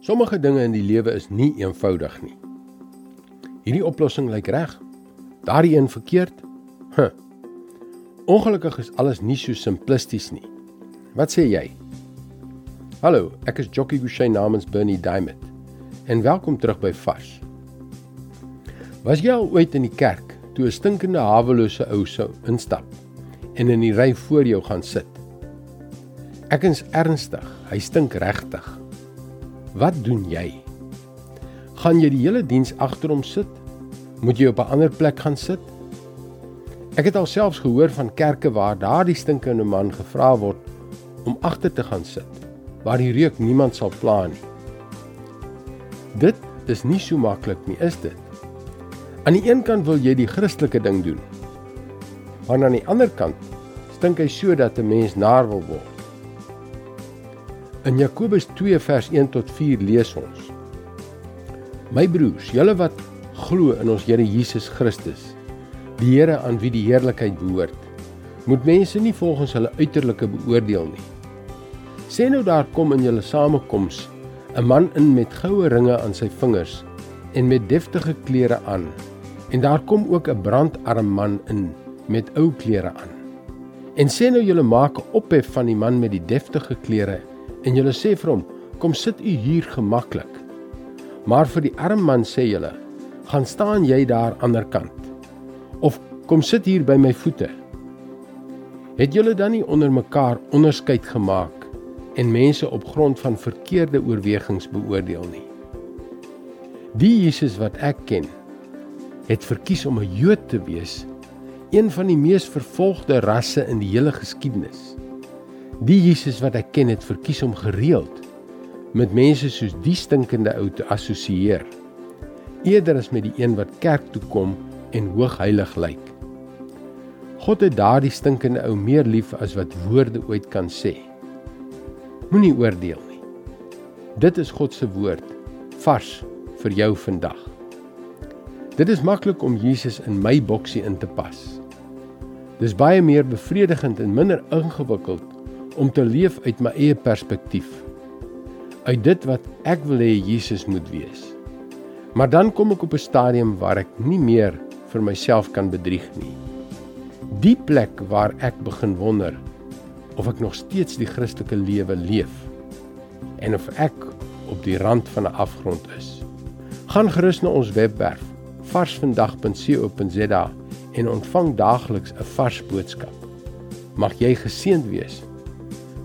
Sommige dinge in die lewe is nie eenvoudig nie. Hierdie oplossing lyk reg. Daardie een verkeerd. Huh. Ongelukkig is alles nie so simplisties nie. Wat sê jy? Hallo, ek is Jockey Gouchee namens Bernie Diamond. En welkom terug by Vars. Was jy al ooit in die kerk toe 'n stinkende hawelose ou sou instap en in die ry voor jou gaan sit? Ek is ernstig, hy stink regtig. Wat doen jy? Gaan jy die hele diens agter hom sit? Moet jy op 'n ander plek gaan sit? Ek het alselfs gehoor van kerke waar daardie stinkende man gevra word om agter te gaan sit, waar die reuk niemand sal pla nie. Dit is nie so maklik nie, is dit? Aan die een kant wil jy die Christelike ding doen. Maar aan die ander kant stink hy sodat 'n mens naar wil word. In Jakobus 2 vers 1 tot 4 lees ons: My broers, julle wat glo in ons Here Jesus Christus, die Here aan wie die heerlikheid behoort, moet mense nie volgens hulle uiterlike beoordeel nie. Sê nou daar kom in julle samekoms 'n man in met goue ringe aan sy vingers en met deftige klere aan. En daar kom ook 'n brandarm man in met ou klere aan. En sê nou julle maak 'n ophef van die man met die deftige klere en julle sê vir hom: "Kom sit u hier gemaklik." Maar vir die arm man sê julle: "Gaan staan jy daar ander kant." Of kom sit hier by my voete. Het julle dan nie onder mekaar onderskeid gemaak en mense op grond van verkeerde oorwegings beoordeel nie? Die Jesus wat ek ken, het verkies om 'n Jood te wees, een van die mees vervolgde rasse in die hele geskiedenis. Die Jesus wat ek ken het verkies om gereeld met mense soos die stinkende ou te assosieer eerder as met die een wat kerk toe kom en hoogheilig lyk. God het daardie stinkende ou meer lief as wat woorde ooit kan sê. Moenie oordeel nie. Dit is God se woord vars vir jou vandag. Dit is maklik om Jesus in my boksie in te pas. Dis baie meer bevredigend en minder ingewikkeld om te leef uit my eie perspektief. Uit dit wat ek wil hê Jesus moet wees. Maar dan kom ek op 'n stadium waar ek nie meer vir myself kan bedrieg nie. Die plek waar ek begin wonder of ek nog steeds die Christelike lewe leef en of ek op die rand van 'n afgrond is. Gaan gerus na ons webwerf varsvandag.co.za en ontvang daagliks 'n vars boodskap. Mag jy geseënd wees